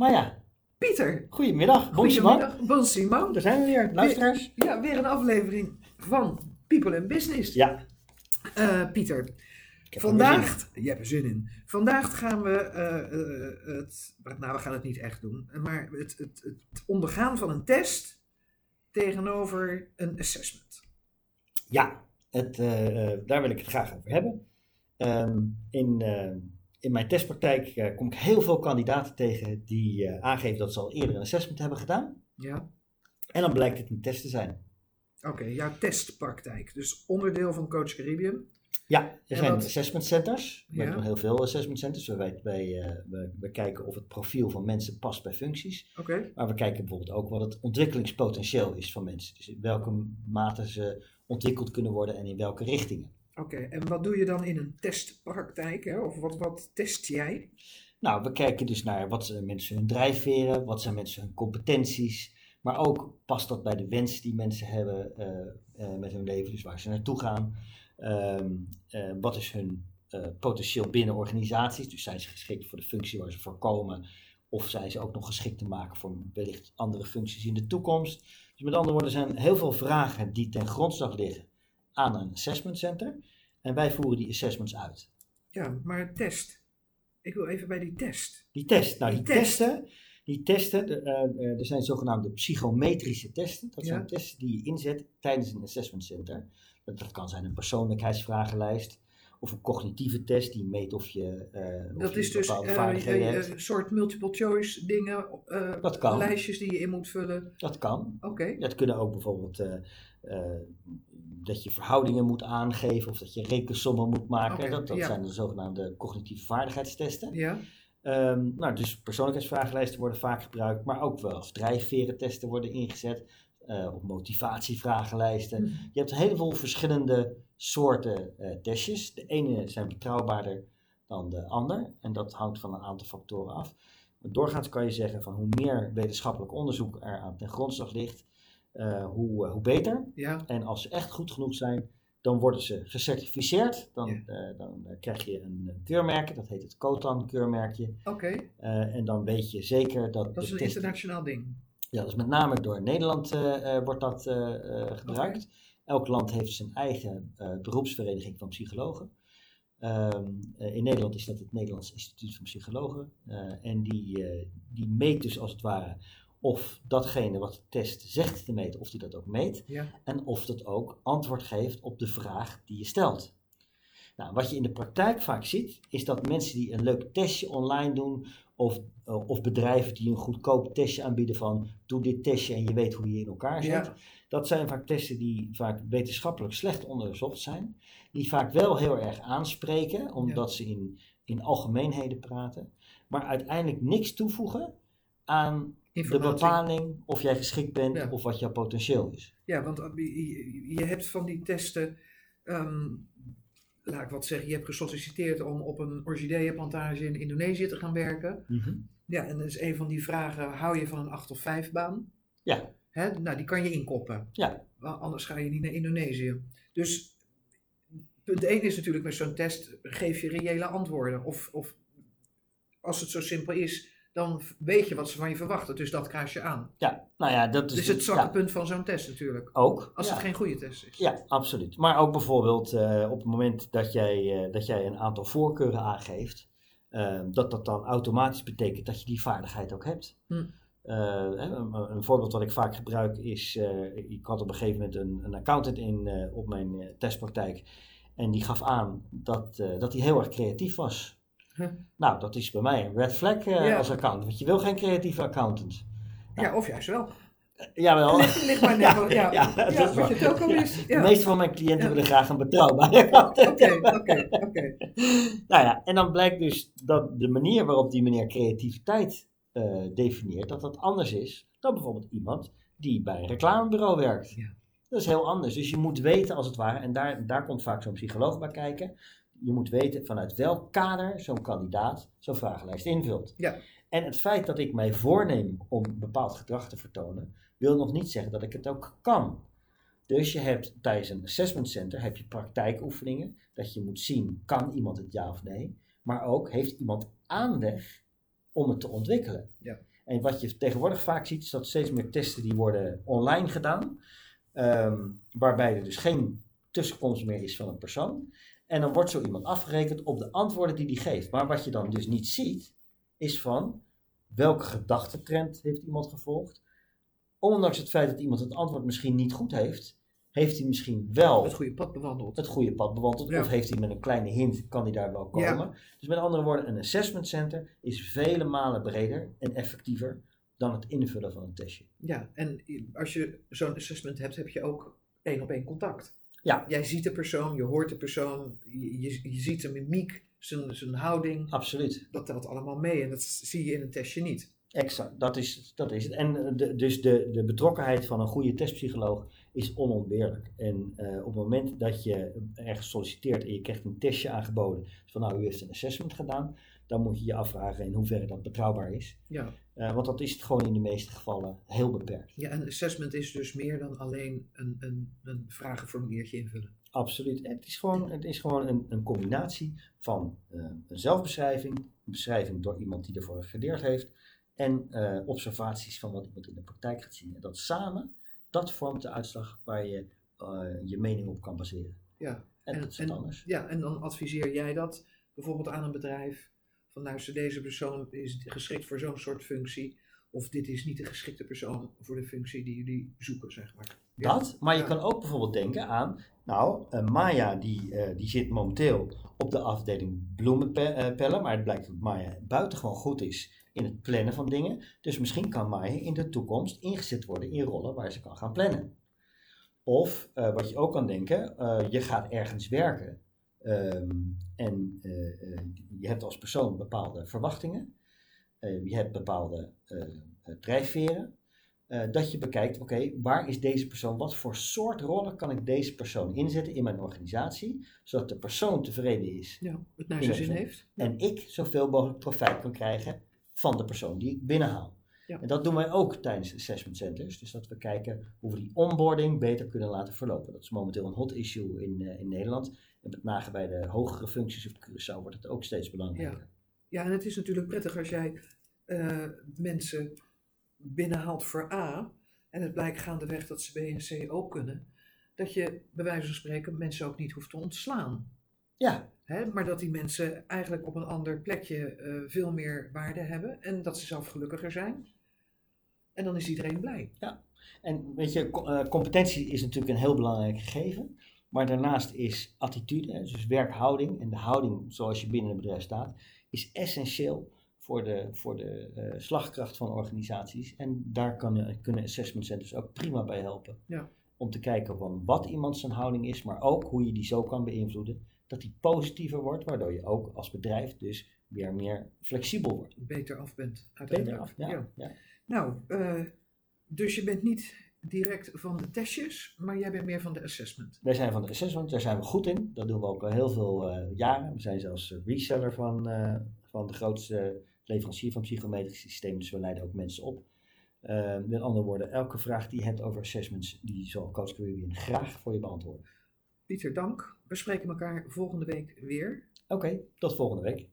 Maar ja, Pieter. goedemiddag. Bon Simon. Goedemiddag. Bon Simon. Daar zijn we weer, luisteraars. Ja, weer een aflevering van People and Business. Ja, Eh, Pieter, er vandaag, je hebt er zin in. Vandaag gaan we eh, eh, het, nou we gaan het niet echt doen, maar het, het, het ondergaan van een test tegenover een assessment. Ja, het, daar wil ik het graag over hebben. Ehm, in, eh, in mijn testpraktijk eh, kom ik heel veel kandidaten tegen die eh, aangeven dat ze al eerder een assessment hebben gedaan. Ja, En dan blijkt het een test te zijn. oké, jouw testpraktijk. Dus onderdeel van Coach Caribbean. Ja, er En zijn assessment centers. We Ja. hebben heel veel assessment centers. We, wij, wij, eh, we, we kijken of het profiel van mensen past bij functies. Oké, Maar we kijken bijvoorbeeld ook wat het ontwikkelingspotentieel is van mensen. Dus in welke mate ze ontwikkeld kunnen worden en in welke richtingen. Oké. En wat doe je dan in een testpraktijk? Hè? Of wat, wat test jij? Nou, we kijken dus naar wat zijn mensen hun drijfveren, wat zijn mensen hun competenties. Maar ook past dat bij de wensen die mensen hebben eh, eh, met hun leven, dus waar ze naartoe gaan. Ehm, eh, wat is hun potentieel binnen organisaties? Dus zijn ze geschikt voor de functie waar ze voor komen? Of zijn ze ook nog geschikt te maken voor wellicht andere functies in de toekomst? Dus met andere woorden, er zijn heel veel vragen die ten grondslag liggen aan een assessment center. En wij voeren die assessments uit. Ja, maar test. Ik wil even bij die test. Die test, nou die, Die test. testen, die testen, de, eh, eh, er zijn zogenaamde psychometrische testen. Dat Ja. zijn testen die je inzet tijdens een assessment center. Dat, dat kan zijn een persoonlijkheidsvragenlijst of een cognitieve test die meet of je, of Dat je is dus een soort multiple choice dingen, Dat kan. lijstjes die je in moet vullen. Dat kan. Oké, Dat kunnen ook bijvoorbeeld dat je verhoudingen moet aangeven of dat je rekensommen moet maken. Dat dat ja. zijn de zogenaamde cognitieve vaardigheidstesten. ja. Ehm, nou, dus persoonlijkheidsvragenlijsten worden vaak gebruikt, maar ook wel drijfverentesten worden ingezet, eh of motivatievragenlijsten. Hm. Je hebt een heleboel verschillende soorten eh, testjes. De ene zijn betrouwbaarder dan de ander en dat hangt van een aantal factoren af. Maar doorgaans kan je zeggen van hoe meer wetenschappelijk onderzoek er aan ten grondslag ligt, eh, hoe, eh, hoe beter. Ja, En als ze echt goed genoeg zijn, dan worden ze gecertificeerd. Dan, Ja. eh, dan krijg je een eh, keurmerk, dat heet het COTAN-keurmerkje. oké. En dan weet je zeker dat. Dat is een test- internationaal ding. Ja, dat is met name door Nederland wordt dat gebruikt. Elk land heeft zijn eigen beroepsvereniging van psychologen. Ehm, eh, in Nederland is dat het Nederlands Instituut van Psychologen. En die, die meet dus als het ware of datgene wat de test zegt te meten, of die dat ook meet. Ja. En of dat ook antwoord geeft op de vraag die je stelt. Nou, wat je in de praktijk vaak ziet, is dat mensen die een leuk testje online doen, of, eh, of bedrijven die een goedkoop testje aanbieden van doe dit testje en je weet hoe je in elkaar zit. Ja. Dat zijn vaak testen die vaak wetenschappelijk slecht onderzocht zijn, die vaak wel heel erg aanspreken, omdat ze in, in algemeenheden praten, maar uiteindelijk niks toevoegen aan de bepaling of jij geschikt bent Ja. of wat jouw potentieel is. Ja, want eh, je, hebt van die testen, ehm, laat ik wat zeggen, je hebt gesolliciteerd om op een orchideeënplantage in Indonesië te gaan werken. Ja, en dat is een van die vragen, hou je van een 8 of 5 baan? Ja, Hè? Nou, die kan je inkoppen. ja, anders ga je niet naar Indonesië. Dus punt 1 is natuurlijk met zo'n test, geef je reële antwoorden. Of, of als het zo simpel is, dan weet je wat ze van je verwachten. Dus dat kruis je aan. ja. Nou ja, dat is is het zwakke ja, punt van zo'n test natuurlijk. ook. Als ja. het geen goede test is. Ja, absoluut. Maar ook bijvoorbeeld eh, op het moment dat jij, eh, dat jij een aantal voorkeuren aangeeft, eh, dat dat dan automatisch betekent dat je die vaardigheid ook hebt. Hm. Eh, een, een voorbeeld wat ik vaak gebruik is, ik had op een gegeven moment een, een accountant in op mijn testpraktijk en die gaf aan dat, dat hij heel erg creatief was. Huh. Nou, dat is bij mij een red flag eh, Ja. als accountant, want je wil geen creatieve accountant. Ja, of juist wel. Jawel. Ligt, ligt maar net ja, Ja, ja, dat is wat je ook al is. De meeste van mijn cliënten willen graag een betrouwbare accountant. Oké, oké, oké. Nou ja, en dan blijkt dus dat de manier waarop die meneer creativiteit eh, definieert, dat dat anders is dan bijvoorbeeld iemand die bij een reclamebureau werkt. Ja. Dat is heel anders. Dus je moet weten als het ware, en daar, daar komt vaak zo'n psycholoog bij kijken, je moet weten vanuit welk kader zo'n kandidaat zo'n vragenlijst invult. Ja. En het feit dat ik mij voorneem om bepaald gedrag te vertonen, wil nog niet zeggen dat ik het ook kan. Dus je hebt tijdens een assessment center heb je praktijkoefeningen, dat je moet zien, kan iemand het ja of nee, maar ook heeft iemand aanleg om het te ontwikkelen. Ja. En wat je tegenwoordig vaak ziet, is dat steeds meer testen die worden online gedaan. Ehm, waarbij er dus geen tussenkomst meer is van een persoon. En dan wordt zo iemand afgerekend op de antwoorden die die geeft. Maar wat je dan dus niet ziet, is van welke gedachtentrend heeft iemand gevolgd. Ondanks het feit dat iemand het antwoord misschien niet goed heeft, heeft hij misschien wel het goede pad bewandeld. Het goede pad bewandeld. Of heeft hij met een kleine hint, kan hij daar wel komen. Dus met andere woorden, een assessment center is vele malen breder en effectiever dan het invullen van een testje. Ja, en als je zo'n assessment hebt, heb je ook één op één contact. Ja. Jij ziet de persoon, je hoort de persoon, je, je, je ziet zijn mimiek, zijn, zijn houding. Absoluut. Dat telt allemaal mee en dat zie je in een testje niet. Exact, dat is, dat is het. En de, dus de, de betrokkenheid van een goede testpsycholoog is onontbeerlijk. En uh, op het moment dat je ergens solliciteert en je krijgt een testje aangeboden, van nou, u heeft een assessment gedaan, dan moet je je afvragen in hoeverre dat betrouwbaar is. Ja. Uh, want dat is het gewoon in de meeste gevallen heel beperkt. Ja, een assessment is dus meer dan alleen een, een, een vragenformuliertje invullen. Absoluut. Het is gewoon, het is gewoon een, een combinatie van uh, een zelfbeschrijving, een beschrijving door iemand die ervoor geleerd heeft, en uh, observaties van wat iemand in de praktijk gaat zien. En dat samen, dat vormt de uitslag waar je je mening op kan baseren. Ja. En, en dat is wat anders. Ja, en dan adviseer jij dat bijvoorbeeld aan een bedrijf. Van nou, deze persoon is geschikt voor zo'n soort functie. Of dit is niet de geschikte persoon voor de functie die jullie zoeken, zeg maar. Ja. Dat, maar je ja. kan ook bijvoorbeeld denken aan, nou, uh, Maya die, uh, die zit momenteel op de afdeling bloemenpellen, maar het blijkt dat Maya buitengewoon goed is in het plannen van dingen. Dus misschien kan Maya in de toekomst ingezet worden in rollen waar ze kan gaan plannen. Of uh, wat je ook kan denken, je gaat ergens werken um, en je hebt als persoon bepaalde verwachtingen. je hebt bepaalde drijfveren. Dat je bekijkt, oké, okay, waar is deze persoon, wat voor soort rollen kan ik deze persoon inzetten in mijn organisatie, zodat de persoon tevreden is. Ja, het naar zijn zin heeft. En ik zoveel mogelijk profijt kan krijgen van de persoon die ik binnenhaal. Ja. En dat doen wij ook tijdens assessment centers, dus dat we kijken hoe we die onboarding beter kunnen laten verlopen. Dat is momenteel een hot issue in, uh, in Nederland. En met name bij de hogere functies op Curaçao wordt het ook steeds belangrijker. Ja, ja en het is natuurlijk prettig als jij uh, mensen binnenhaalt voor A en het blijkt gaandeweg dat ze B en C ook kunnen, dat je bij wijze van spreken mensen ook niet hoeft te ontslaan. Ja. Hè, maar dat die mensen eigenlijk op een ander plekje uh, veel meer waarde hebben en dat ze zelf gelukkiger zijn. En dan is iedereen blij. Ja, en weet je, uh, competentie is natuurlijk een heel belangrijk gegeven. Maar daarnaast is attitude, dus werkhouding en de houding zoals je binnen een bedrijf staat, is essentieel voor de, voor de uh, slagkracht van organisaties. En daar kan, kunnen assessment centers ook prima bij helpen. Ja. Om te kijken van wat iemand zijn houding is, maar ook hoe je die zo kan beïnvloeden. Dat die positiever wordt, waardoor je ook als bedrijf dus weer meer flexibel wordt. Beter af bent Beter af, ja. ja. ja. Nou, uh, dus je bent niet direct van de testjes, maar jij bent meer van de assessment. Wij zijn van de assessment, daar zijn we goed in. Dat doen we ook al heel veel uh, jaren. We zijn zelfs reseller van, van de grootste leverancier van psychometrische systemen, dus we leiden ook mensen op. Uh, met andere woorden, elke vraag die je hebt over assessments, die zal Coach Caribbean graag voor je beantwoorden. Pieter, dank. We spreken elkaar volgende week weer. Oké, okay, tot volgende week.